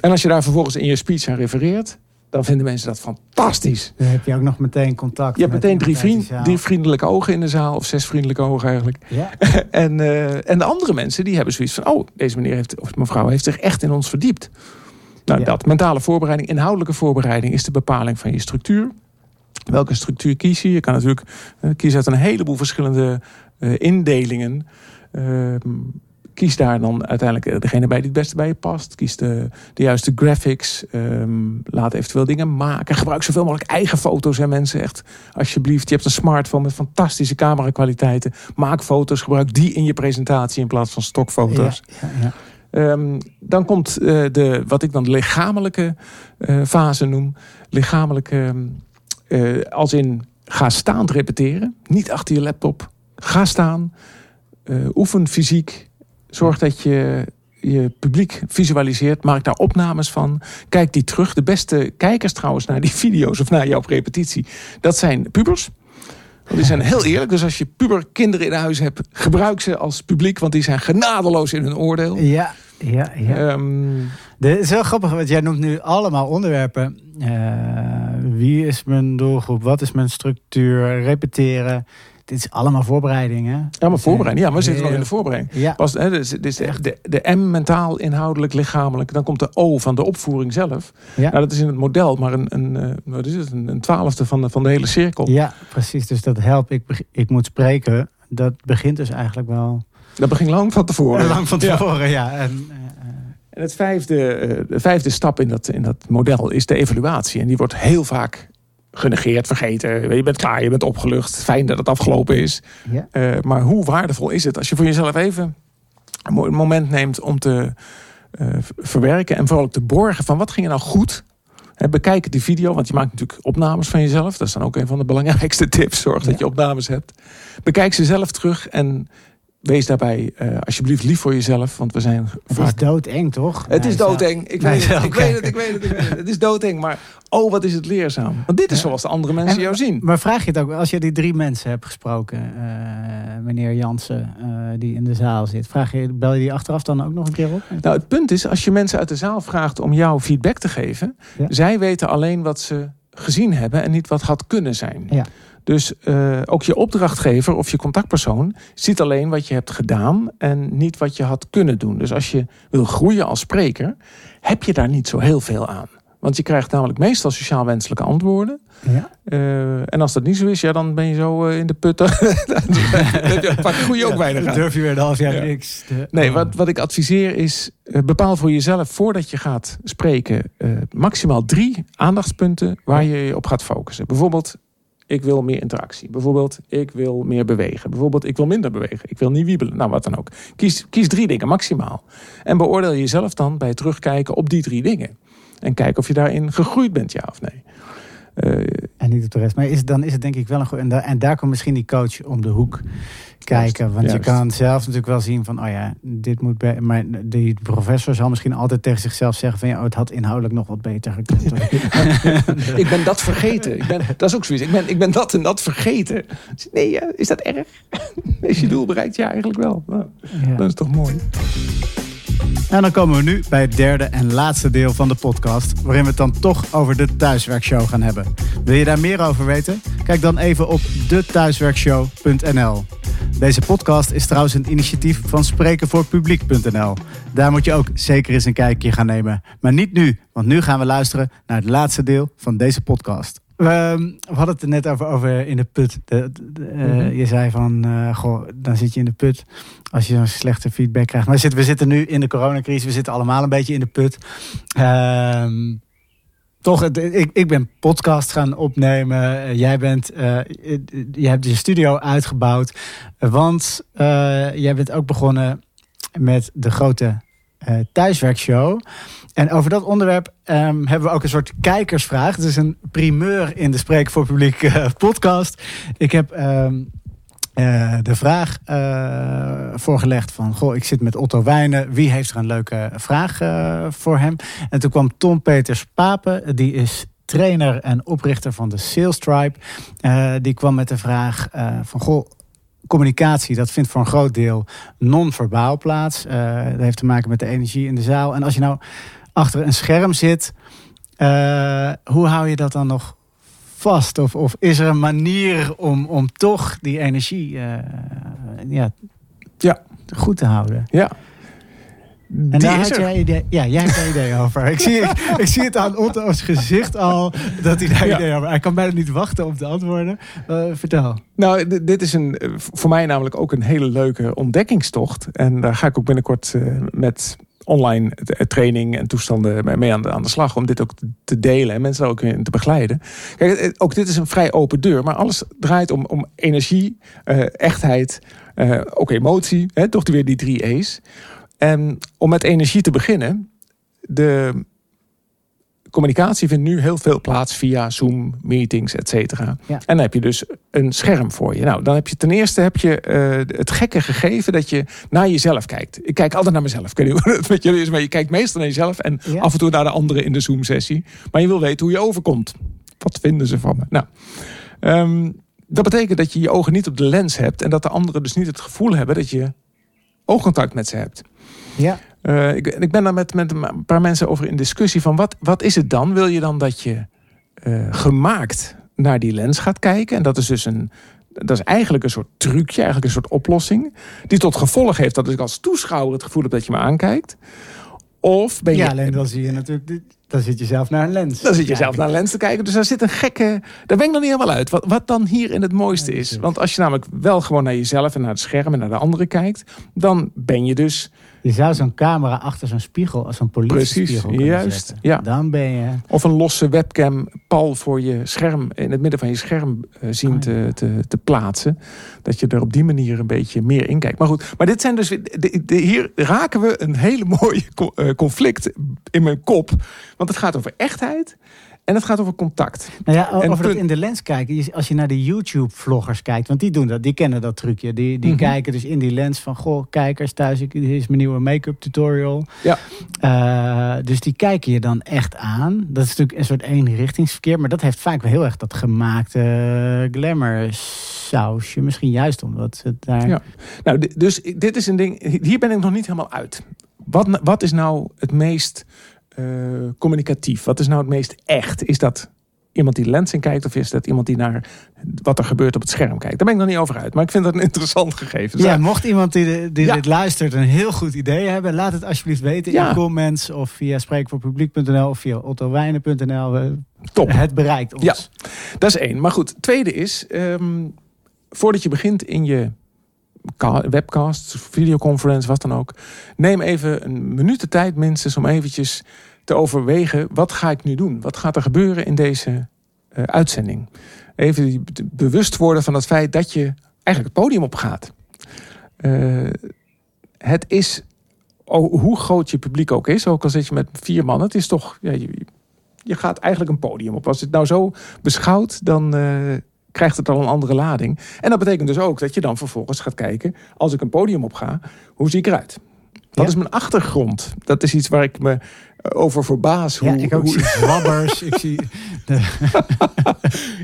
En als je daar vervolgens in je speech aan refereert, dan vinden mensen dat fantastisch. Dan heb je ook nog meteen contact. Je hebt meteen drie, vriend, drie vriendelijke ogen in de zaal, of zes vriendelijke ogen eigenlijk. Ja. [LAUGHS] en, uh, en de andere mensen die hebben zoiets van: oh, deze meneer heeft, of mevrouw heeft zich echt in ons verdiept. Nou, dat mentale voorbereiding, inhoudelijke voorbereiding is de bepaling van je structuur. Welke structuur kies je? Je kan natuurlijk uh, kiezen uit een heleboel verschillende uh, indelingen. Ehm, kies daar dan uiteindelijk degene bij die het beste bij je past. Kies de, de juiste graphics. Ehm, laat eventueel dingen maken. Gebruik zoveel mogelijk eigen foto's en mensen. Echt, alsjeblieft. Je hebt een smartphone met fantastische camerakwaliteiten. Maak foto's. Gebruik die in je presentatie in plaats van stokfoto's. Ja, ja, ehm, dan komt uh, de, wat ik dan de lichamelijke uh, fase noem. Lichamelijke, uh, als in ga staan repeteren. Niet achter je laptop. Ga staan. oefen fysiek. Zorg dat je je publiek visualiseert. Maak daar opnames van. Kijk die terug. De beste kijkers trouwens naar die [LAUGHS] video's of naar jouw repetitie. Dat zijn pubers. Want die zijn heel eerlijk. Dus als je puber kinderen in huis hebt, gebruik ze als publiek. Want die zijn genadeloos in hun oordeel. Ja, ja, ja. Um, het is heel grappig, want jij noemt nu allemaal onderwerpen. Uh, wie is mijn doelgroep? Wat is mijn structuur? Repeteren dit is allemaal voorbereidingen. Ja, maar voorbereiding. Ja, we zitten nog in de voorbereiding. Ja. Pas, hè, dus, dus de, de, M mentaal, inhoudelijk, lichamelijk. Dan komt de O van de opvoering zelf. Ja. Nou, dat is in het model, maar een, een, eh, wat is het, een, een twaalfde van de, van de hele cirkel. Ja, precies. Dus dat helpt. Ik, ik moet spreken. Dat begint dus eigenlijk wel... Dat begint lang van tevoren. [LAUGHS] Lang van tevoren, ja. En, en het vijfde, de vijfde stap in dat, in dat model is de evaluatie. En die wordt heel vaak genegeerd, vergeten. Je bent klaar, je bent opgelucht. Fijn dat het afgelopen is. Ja. Uh, maar hoe waardevol is het als je voor jezelf even een moment neemt om te uh, verwerken en vooral te borgen van wat ging er nou goed? He, bekijk die video, want je maakt natuurlijk opnames van jezelf. Dat is dan ook een van de belangrijkste [LAUGHS] tips. Zorg dat je opnames hebt. Bekijk ze zelf terug en wees daarbij uh, alsjeblieft lief voor jezelf. Want we zijn Het vaak... is doodeng, toch? Het is doodeng. Ik, weet het, ik weet het, ik weet het, ik weet het. Het is doodeng, maar oh, wat is het leerzaam. Want dit is zoals de andere mensen jou zien. Maar vraag je het ook, als je die drie mensen hebt gesproken... Uh, meneer Jansen, uh, die in de zaal zit... Vraag je, bel je die achteraf dan ook nog een keer op? Nou, het punt is, als je mensen uit de zaal vraagt om jou feedback te geven... Ja. zij weten alleen wat ze gezien hebben en niet wat had kunnen zijn. Ja. Dus uh, ook je opdrachtgever of je contactpersoon ziet alleen wat je hebt gedaan en niet wat je had kunnen doen. Dus als je wil groeien als spreker, heb je daar niet zo heel veel aan. Want je krijgt namelijk meestal sociaal wenselijke antwoorden. Ja. Uh, en als dat niet zo is, ja, dan ben je zo uh, in de putten. [LAUGHS] dan pak je ook weinig aan. durf je weer een half jaar niks. Te... Nee, wat, wat ik adviseer is, uh, bepaal voor jezelf voordat je gaat spreken... maximaal drie aandachtspunten waar je je op gaat focussen. Bijvoorbeeld ik wil meer interactie. Bijvoorbeeld, ik wil meer bewegen. Bijvoorbeeld, ik wil minder bewegen. Ik wil niet wiebelen. Nou, wat dan ook. Kies, kies drie dingen maximaal. En beoordeel jezelf dan bij terugkijken op die drie dingen. En kijk of je daarin gegroeid bent, ja of nee. Uh, en niet op de rest. Maar is, dan is het denk ik wel een goed. En, daar, en daar komt misschien die coach om de hoek kijken. Want je kan zelf natuurlijk wel zien van, oh ja, dit moet. Be maar die professor zal misschien altijd tegen zichzelf zeggen van, ja, oh, het had inhoudelijk nog wat beter gekund. [LAUGHS] ik ben dat vergeten. Ik ben, dat is ook zoiets. Ik ben, ik ben dat en dat vergeten. Nee, is dat erg? [LAUGHS] Is je doel bereikt? Ja, eigenlijk wel. Nou, ja. Dat is toch mooi. En dan komen we nu bij het derde en laatste deel van de podcast, waarin we het dan toch over de thuiswerkshow gaan hebben. Wil je daar meer over weten? Kijk dan even op dethuiswerkshow.nl. Deze podcast is trouwens een initiatief van sprekenvoorpubliek.nl. Daar moet je ook zeker eens een kijkje gaan nemen. Maar niet nu, want nu gaan we luisteren naar het laatste deel van deze podcast. We, hadden het er net over, over in de put. De, eh, mhm. Je zei van, uh, goh, dan zit je in de put als je zo'n slechte feedback krijgt. Maar we zitten, we zitten nu in de coronacrisis, we zitten allemaal een beetje in de put. Uh, toch, ik, ik ben podcast gaan opnemen. Jij bent, je hebt je studio uitgebouwd. Want jij bent ook begonnen met de grote thuiswerkshow. En over dat onderwerp um, hebben we ook een soort kijkersvraag. Het is een primeur in de Spreek voor Publiek uh, podcast. Ik heb um, uh, de vraag voorgelegd van... Goh, ik zit met Otto Wijnen. Wie heeft er een leuke vraag voor hem? En toen kwam Tom Peters Papen. Die is trainer en oprichter van de Sales Tribe. die kwam met de vraag van... Goh, communicatie, dat vindt voor een groot deel non-verbaal plaats. dat heeft te maken met de energie in de zaal. En als je nou achter een scherm zit, uh, hoe hou je dat dan nog vast? Of, of is er een manier om, om toch die energie uh, ja, ja. goed te houden? Ja. En daar had jij idee, ja, jij hebt idee [LAUGHS] over. Ik zie, ik, zie het aan Otto's gezicht al dat hij daar idee over Hij kan bijna niet wachten op de antwoorden. Uh, vertel. Nou, dit is een, voor mij namelijk ook een hele leuke ontdekkingstocht. En daar ga ik ook binnenkort uh, met online training en toestanden mee aan de, aan de slag. Om dit ook te delen en mensen ook in te begeleiden. Kijk, ook dit is een vrij open deur. Maar alles draait om, om energie, uh, echtheid, ook emotie. Hè, toch weer die drie E's. En om met energie te beginnen. De communicatie vindt nu heel veel plaats via Zoom, meetings, et cetera. En dan heb je dus een scherm voor je. Nou, dan heb je ten eerste heb je uh, het gekke gegeven dat je naar jezelf kijkt. Ik kijk altijd naar mezelf. Ik weet niet [LAUGHS] hoe het met jullie is, maar je kijkt meestal naar jezelf en af en toe naar de anderen in de Zoom-sessie. Maar je wil weten hoe je overkomt. Wat vinden ze van me? Nou, um, dat betekent dat je je ogen niet op de lens hebt en dat de anderen dus niet het gevoel hebben dat je oogcontact met ze hebt. Ja. Uh, ik, ik, ben daar met, met een paar mensen over in discussie van wat, wat is het dan? Wil je dan dat je uh, gemaakt naar die lens gaat kijken? En dat is dus een, dat is eigenlijk een soort trucje, eigenlijk een soort oplossing. Die tot gevolg heeft dat ik als toeschouwer het gevoel heb dat je me aankijkt. Of ben je... Ja, alleen dan zie je natuurlijk... Dan zit je zelf naar een lens. Dan zit je zelf naar een lens te kijken. Dus daar zit een gekke... Daar ben ik nog niet helemaal uit. Wat, wat dan hierin het mooiste is. Want als je namelijk wel gewoon naar jezelf en naar het scherm en naar de anderen kijkt... dan ben je dus je zou zo'n camera achter zo'n spiegel, als een politiespiegel Precies, juist. Ja. Dan ben je... Of een losse webcam pal voor je scherm, in het midden van je scherm uh, zien oh, te, te, te, plaatsen. Dat je er op die manier een beetje meer in kijkt. Maar goed, maar dit zijn dus... De, de, hier raken we een hele [LAUGHS] mooie eh, conflict in mijn kop. Want het gaat over echtheid. En het gaat over contact. Nou ja, over dat in de lens kijken. Als je naar de YouTube-vloggers kijkt, want die doen dat, die kennen dat trucje. Die, die mhm. kijken dus in die lens van: Goh, kijkers thuis, dit is mijn nieuwe make-up tutorial. Ja. Uh, dus die kijken je dan echt aan. Dat is natuurlijk een soort eenrichtingsverkeer, maar dat heeft vaak wel heel erg dat gemaakte glamour sausje. Misschien juist omdat het daar. Ja. Nou, dus dit is een ding. Hier ben ik nog niet helemaal uit. Wat, wat is nou het meest uh, communicatief? Wat is nou het meest echt? Is dat iemand die lens in kijkt of is dat iemand die naar wat er gebeurt op het scherm kijkt? Daar ben ik nog niet over uit, maar ik vind dat een interessant gegeven. Dus ja, mocht iemand die, die dit luistert een heel goed idee hebben, laat het alsjeblieft weten in comments of via spreekvoorpubliek.nl of via ottowijnen.nl. Top. Het bereikt ons. Ja, dat is één. Maar goed, tweede is, um, voordat je begint in je webcast, videoconference, wat dan ook. Neem even een minuut de tijd minstens om eventjes te overwegen... wat ga ik nu doen? Wat gaat er gebeuren in deze uh, uitzending? Even bewust worden van het feit dat je eigenlijk het podium op gaat. Uh, het is, oh, hoe groot je publiek ook is... ook al zit je met vier man, het is toch... Je, je gaat eigenlijk een podium op. Als het nou zo beschouwt, dan... Uh, krijgt het al een andere lading. En dat betekent dus ook dat je dan vervolgens gaat kijken, als ik een podium op ga, hoe zie ik eruit? Wat is mijn achtergrond? Dat is iets waar ik me over verbaas. Hoe, ja, ik ook hoe... zie zwabbers. ik zie [LAUGHS] de...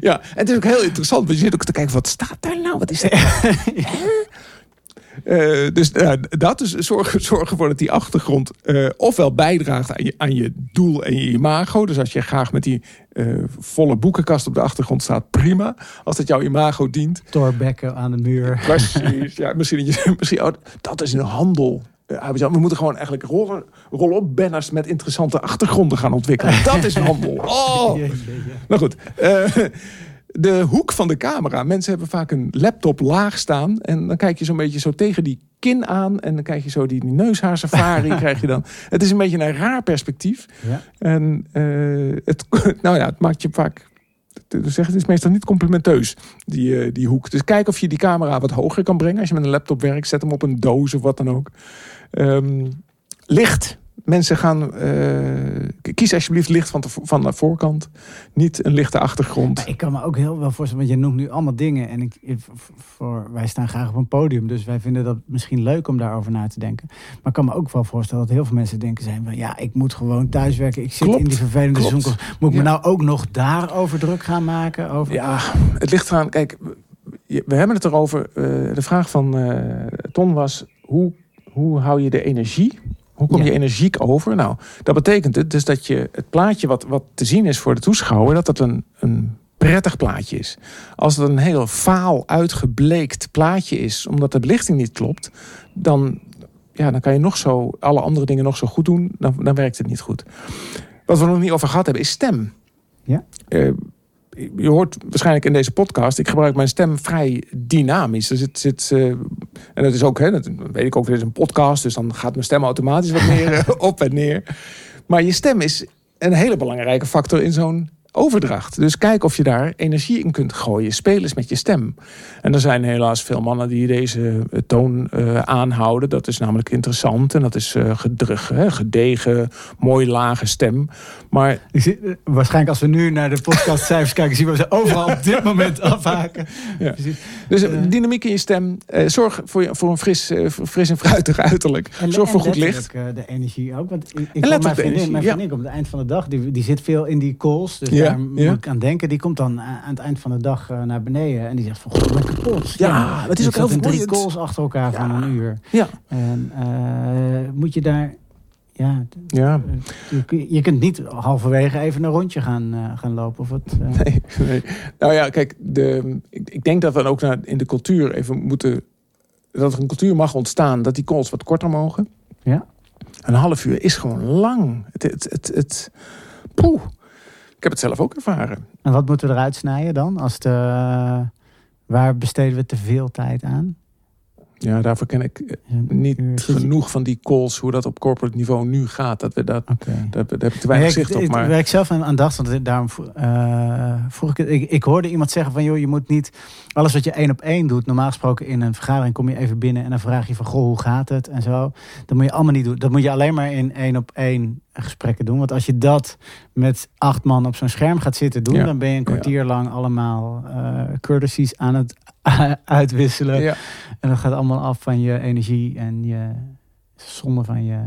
ja, en het is ook heel interessant. Want je zit ook te kijken, wat staat daar nou? Wat is [LAUGHS] dat? Uh, dus uh, dat is [LAUGHS] zorgen, zorgen ervoor dat die achtergrond uh, ofwel bijdraagt aan je, aan je doel en je imago. Dus als je graag met die volle boekenkast op de achtergrond staat, prima. Als dat jouw imago dient. Torbekken aan de muur. Precies. ja, misschien, [LAUGHS] misschien oh, dat is een handel. we moeten gewoon eigenlijk roll-op banners met interessante achtergronden gaan ontwikkelen. [LAUGHS] Dat is een handel. Oh. Nou goed de hoek van de camera. Mensen hebben vaak een laptop laag staan. En dan kijk je zo'n beetje zo tegen die kin aan. En dan krijg je zo die, die neushaarsafari. [LAUGHS] krijg je dan. Het is een beetje een raar perspectief. Ja. En uh, het, [LAUGHS] nou ja, het maakt je vaak... Dus het is meestal niet complimenteus, die, uh, die hoek. Dus kijk of je die camera wat hoger kan brengen. Als je met een laptop werkt, zet hem op een doos of wat dan ook. Um, licht mensen gaan. Uh, kies alsjeblieft licht van de, van de voorkant. Niet een lichte achtergrond. Maar ik kan me ook heel wel voorstellen, want je noemt nu allemaal dingen. En ik, voor, wij staan graag op een podium. Dus wij vinden dat misschien leuk om daarover na te denken. Maar ik kan me ook wel voorstellen dat heel veel mensen denken zijn van ja, ik moet gewoon thuiswerken. Ik zit in die vervelende zoom. Moet ik me nou ook nog daarover druk gaan maken? Over, ja, het ligt eraan. Kijk, we hebben het erover. Uh, de vraag van uh, Ton was: hoe, hoe hou je de energie hoe kom je energiek over? Nou, dat betekent het dus dat je het plaatje wat, wat te zien is voor de toeschouwer, dat dat een, een prettig plaatje is. Als het een heel faal uitgebleekt plaatje is, omdat de belichting niet klopt, dan ja, dan kan je nog zo alle andere dingen nog zo goed doen, dan, dan werkt het niet goed. Wat we nog niet over gehad hebben, is stem. Ja. Uh, je hoort waarschijnlijk in deze podcast, ik gebruik mijn stem vrij dynamisch. Er zit, zit, uh, en dat is ook, hè, dat weet ik ook, dit is een podcast, dus dan gaat mijn stem automatisch wat meer [LAUGHS] op en neer. Maar je stem is een hele belangrijke factor in zo'n overdracht. Dus kijk of je daar energie in kunt gooien. Speel eens met je stem. En er zijn helaas veel mannen die deze eh, toon uh, aanhouden. Dat is namelijk interessant en dat is uh, gedrug, hè, gedegen, mooi lage stem. Maar zie, waarschijnlijk als we nu naar de podcastcijfers kijken, zien we ze overal op dit moment [LAUGHS] afhaken. Ja. Dus dynamiek in je stem. zorg voor, je, voor een fris, fris en fruitig uiterlijk. En, zorg voor goed licht. de energie ook. Want ik, ik en mijn vriendin, mijn vriendin ja. op het eind van de dag, die, die zit veel in die calls. Dus ja, daar moet ik aan denken. Die komt dan aan het eind van de dag uh, naar beneden. En die zegt van, god, ben kapot. Ja, ja het is ook heel drie calls achter elkaar van een uur. Ja. En uh, moet je daar... Ja, ja. Je, je, kunt niet halverwege even een rondje gaan, uh, gaan lopen. Of wat, nee, [LAUGHS] nee, Nou ja, kijk, de, ik, ik denk dat we ook naar, in de cultuur even moeten... Dat er een cultuur mag ontstaan dat die calls wat korter mogen. Ja. Een half uur is gewoon lang. Het, het, het, het poeh. Ik heb het zelf ook ervaren. En wat moeten we eruit snijden dan? Als de, waar besteden we te veel tijd aan? Ja, daarvoor ken ik eh, niet genoeg van die calls, hoe dat op corporate niveau nu gaat. Dat we dat, okay. daar, daar heb ik te weinig zicht op. Maar... Waar ik zelf aan, aan dacht, want daarom uh, vroeg ik. Ik, ik, hoorde iemand zeggen van, joh, je moet niet alles wat je één op één doet. Normaal gesproken in een vergadering kom je even binnen en dan vraag je van, goh, hoe gaat het en zo. Dat moet je allemaal niet doen. Dat moet je alleen maar in één op één gesprekken doen. Want als je dat met acht man op zo'n scherm gaat zitten doen, dan ben je een kwartier lang allemaal uh, courtesies aan het [LAUGHS] uitwisselen. Ja. En dat gaat allemaal af van je energie en je zonde van je,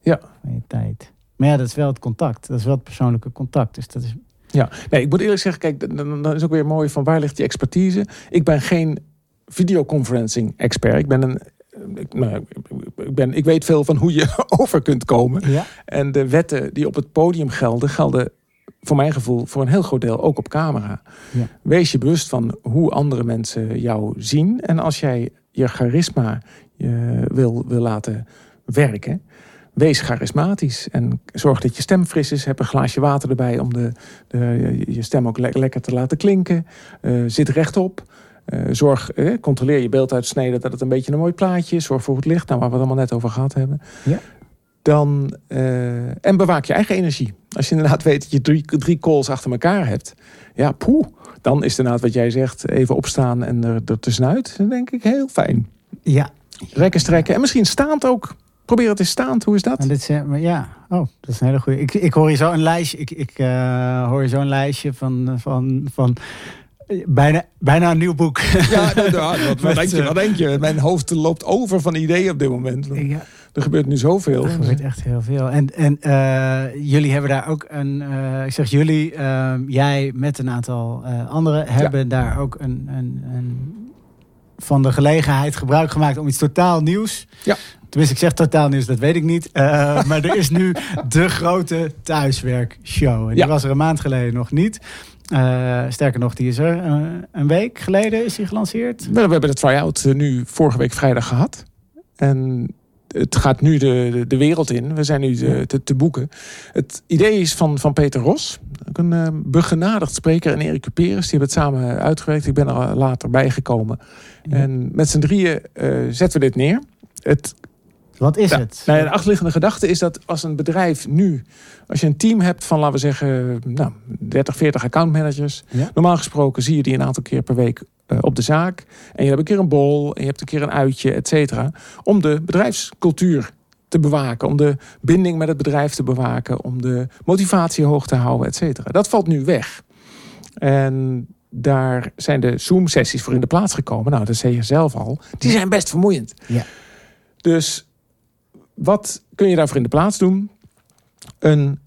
ja. van je tijd. Maar ja, dat is wel het contact. Dat is wel het persoonlijke contact. Dus dat is... Ja, nee, ik moet eerlijk zeggen, kijk, dan is ook weer mooi van waar ligt die expertise. Ik ben geen videoconferencing expert. Ik ben een ik, nou, ik, ben, ik weet veel van hoe je [LAUGHS] over kunt komen. Ja. En de wetten die op het podium gelden, gelden voor mijn gevoel voor een heel groot deel ook op camera. Ja. Wees je bewust van hoe andere mensen jou zien. En als jij je charisma je wil, wil laten werken, wees charismatisch. En zorg dat je stem fris is. Heb een glaasje water erbij om de, de je stem ook lekker te laten klinken. Uh, zit rechtop. Uh, zorg, eh, controleer je beelduitsneden dat het een beetje een mooi plaatje is. Zorg voor goed licht, nou, waar we het allemaal net over gehad hebben. Ja. Dan, uh, en bewaak je eigen energie. Als je inderdaad weet dat je drie, drie calls achter elkaar hebt. Ja, poeh. Dan is inderdaad wat jij zegt, even opstaan en er, er tussenuit. Dan denk ik heel fijn. Ja. Rekken, strekken. En misschien staand ook. Probeer het eens staand. Hoe is dat? En dit, ja, oh, dat is een hele goede. Ik, ik hoor je zo een lijstje. Ik, ik uh, hoor je zo een lijstje van, van, van Bijna, bijna een nieuw boek. [LAUGHS] Ja, nou, nou, [LAUGHS] wat, wat, denk je, wat denk je? Mijn hoofd loopt over van ideeën op dit moment. Ja. Er gebeurt nu zoveel. Er gebeurt echt heel veel. En, en uh, jullie hebben daar ook een... Uh, ik zeg jullie, uh, jij met een aantal anderen... hebben ja. daar ook een, een, een, van de gelegenheid gebruik gemaakt... om iets totaal nieuws... Ja. Tenminste, ik zeg totaal nieuws, dat weet ik niet. [LAUGHS] maar er is nu de grote thuiswerkshow. En die ja. was er een maand geleden nog niet. Uh, sterker nog, die is er uh, een week geleden is die gelanceerd. We, hebben het try-out uh, nu vorige week vrijdag gehad. En het gaat nu de, de, de wereld in. We zijn nu de, te, te, boeken. Het idee is van, van Peter Ros. Een begenadigd spreker en Erik Cuperus. Die hebben het samen uitgewerkt. Ik ben er later bijgekomen. Ja. En met z'n drieën zetten we dit neer. Het wat is ja, het? Nou ja, de achterliggende gedachte is dat als een bedrijf nu, als je een team hebt van, laten we zeggen, nou, 30, 40 accountmanagers. Ja. Normaal gesproken zie je die een aantal keer per week uh, op de zaak. En je hebt een keer een bol, en je hebt een keer een uitje, et cetera. Om de bedrijfscultuur te bewaken, om de binding met het bedrijf te bewaken, om de motivatie hoog te houden, et cetera. Dat valt nu weg. En daar zijn de Zoom-sessies voor in de plaats gekomen. Nou, dat zei je zelf al. Die zijn best vermoeiend. Ja. Dus wat kun je daarvoor in de plaats doen? Een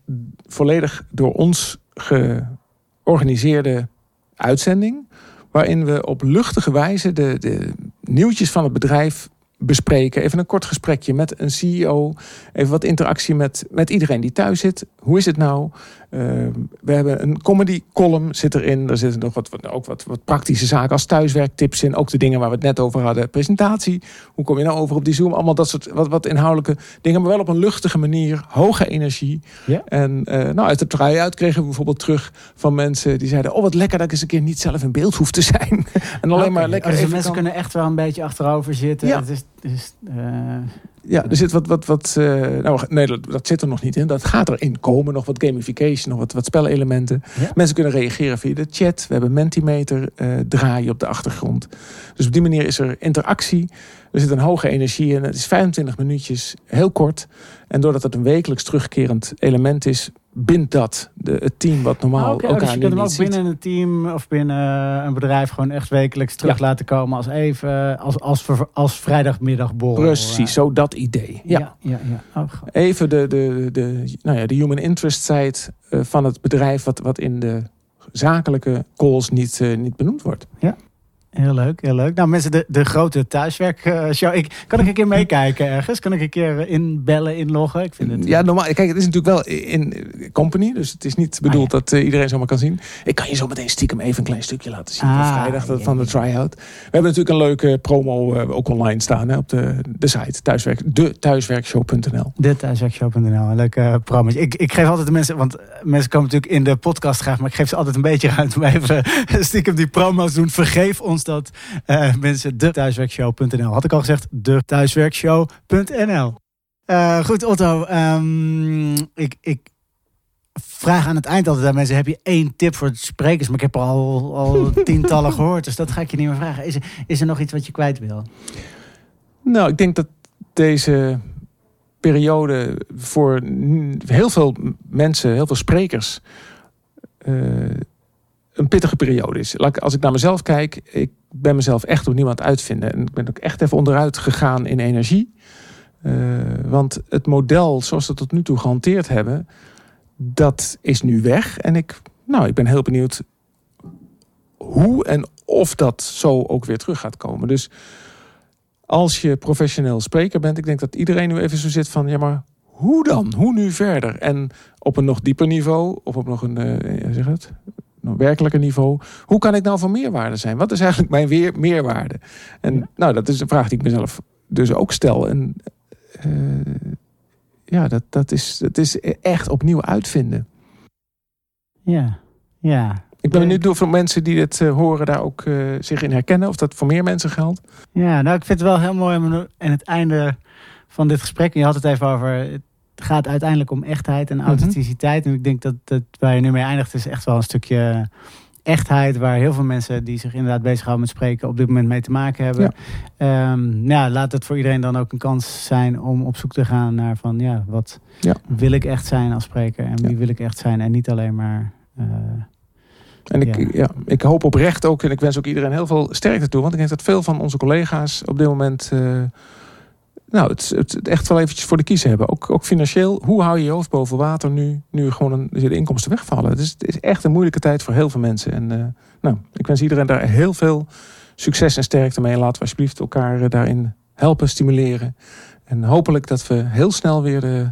volledig door ons georganiseerde uitzending. Waarin we op luchtige wijze de, de nieuwtjes van het bedrijf bespreken. Even een kort gesprekje met een CEO. Even wat interactie met, met iedereen die thuis zit. Hoe is het nou? Ehm, we hebben een comedy column zit erin. Er zitten nog wat, ook wat, wat praktische zaken als thuiswerktips in. Ook de dingen waar we het net over hadden. Presentatie. Hoe kom je nou over op die Zoom? Allemaal dat soort wat, wat inhoudelijke dingen. Maar wel op een luchtige manier. Hoge energie. Ja. En uh, nou, uit de try-out kregen we bijvoorbeeld terug van mensen die zeiden... oh, wat lekker dat ik eens een keer niet zelf in beeld hoef te zijn. [LAUGHS] en alleen maar lekker... Dus mensen kunnen echt wel een beetje achterover zitten. Ja. Het is, het is, uh ja, er zit wat. wat, wat uh, nou, nee, dat, dat, zit er nog niet in. Dat gaat erin komen. Nog wat gamification, nog wat, wat spelelementen. Mensen kunnen reageren via de chat. We hebben Mentimeter uh, draaien op de achtergrond. Dus op die manier is er interactie. Er zit een hoge energie in. Het is 25 minuutjes, heel kort. En doordat het een wekelijks terugkerend element is, bindt dat de, het team wat normaal ah, okay. elkaar dus je kunt hem ook binnen een team of binnen een bedrijf gewoon echt wekelijks terug laten komen als even als, als, als vrijdagmiddagborrel. Precies, zo dat idee. Ja, ja, ja, oh, even de, de, de, nou ja, de human interest side van het bedrijf wat, wat in de zakelijke calls niet, niet benoemd wordt. Ja. Heel leuk, heel leuk. Nou mensen, de, de grote thuiswerkshow. Ik, kan ik een keer meekijken ergens? Kan ik een keer inbellen, inloggen? Ik vind het... Ja, normaal. Kijk, het is natuurlijk wel in company. Dus het is niet bedoeld ah, dat uh, iedereen zomaar kan zien. Ik kan je zo meteen stiekem even een klein stukje laten zien. Ah, van vrijdag van de try-out. We hebben natuurlijk een leuke promo uh, ook online staan hè, op de, de site. Thuiswerk, de thuiswerkshow.nl De thuiswerkshow.nl. Leuke uh, promo. Ik, ik geef altijd de mensen, want mensen komen natuurlijk in de podcast graag. Maar ik geef ze altijd een beetje ruimte om even [LAUGHS] stiekem die promo's doen. Vergeef ons dat uh, mensen de thuiswerkshow.nl. Had ik al gezegd, de thuiswerkshow.nl. Uh, goed, Otto. Um, ik, ik vraag aan het eind altijd aan mensen: heb je één tip voor de sprekers? Maar ik heb al, al [LAUGHS] tientallen gehoord, dus dat ga ik je niet meer vragen. Is er, is er nog iets wat je kwijt wil? Nou, ik denk dat deze periode voor heel veel mensen, heel veel sprekers. Uh, een pittige periode is. Als ik naar mezelf kijk, ik ben mezelf echt aan het uitvinden. En ik ben ook echt even onderuit gegaan in energie. Uh, want het model zoals we tot nu toe gehanteerd hebben, dat is nu weg. En ik, nou, ik ben heel benieuwd hoe en of dat zo ook weer terug gaat komen. Dus als je professioneel spreker bent, ik denk dat iedereen nu even zo zit van, ja maar hoe dan? Hoe nu verder? En op een nog dieper niveau, of op nog een, uh, zeg het, werkelijke niveau. Hoe kan ik nou van meerwaarde zijn? Wat is eigenlijk mijn weer, meerwaarde? En nou, dat is een vraag die ik mezelf dus ook stel. En uh, ja, dat, dat, is, dat is echt opnieuw uitvinden. Ja, ja. Ik ben benieuwd of mensen die dit uh, horen daar ook uh, zich in herkennen. Of dat voor meer mensen geldt. Ja, nou ik vind het wel heel mooi aan het einde van dit gesprek. Je had het even over gaat uiteindelijk om echtheid en mhm. authenticiteit. En ik denk dat, dat waar je nu mee eindigt is echt wel een stukje echtheid, waar heel veel mensen die zich inderdaad bezighouden met spreken op dit moment mee te maken hebben. Ja. Um, ja, laat het voor iedereen dan ook een kans zijn om op zoek te gaan naar van ja, wat ja. wil ik echt zijn als spreker en wie wil ik echt zijn en niet alleen maar. Uh, en ik, ja. ik hoop oprecht ook, en ik wens ook iedereen heel veel sterkte toe. Want ik denk dat veel van onze collega's op dit moment uh, nou, het, het, echt wel eventjes voor de kiezen hebben. Ook, ook financieel. Hoe hou je je hoofd boven water nu, nu gewoon een, de inkomsten wegvallen? Het is, het is echt een moeilijke tijd voor heel veel mensen. En uh, nou, ik wens iedereen daar heel veel succes en sterkte mee. En laten we alsjeblieft elkaar eh, daarin helpen, stimuleren. En hopelijk dat we heel snel weer uh,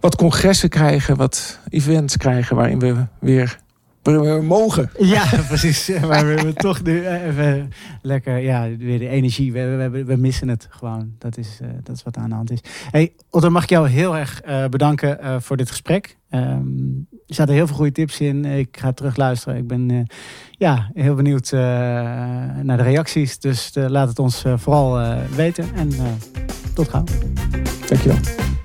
wat congressen krijgen, wat events krijgen waarin we weer we mogen. Ja, [LAUGHS] precies. Maar we hebben toch nu even lekker, ja, weer de energie. We, we, we missen het gewoon. Dat is, uh, dat is wat aan de hand is. Hey, Otto, mag ik jou heel erg uh, bedanken uh, voor dit gesprek. Um, er zaten heel veel goede tips in. Ik ga terug luisteren. Ik ben ja, heel benieuwd naar de reacties. Dus laat het ons vooral weten. En tot gauw. Dankjewel.